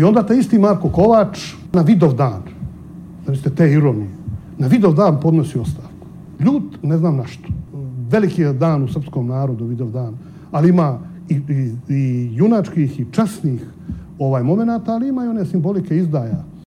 I onda ta isti Marko Kovač na vidov dan, da te ironije, na vidov dan podnosi ostavku. Ljud, ne znam na što. Veliki je dan u srpskom narodu, vidov dan. Ali ima i, i, i junačkih i časnih ovaj momenta, ali ima i one simbolike izdaja.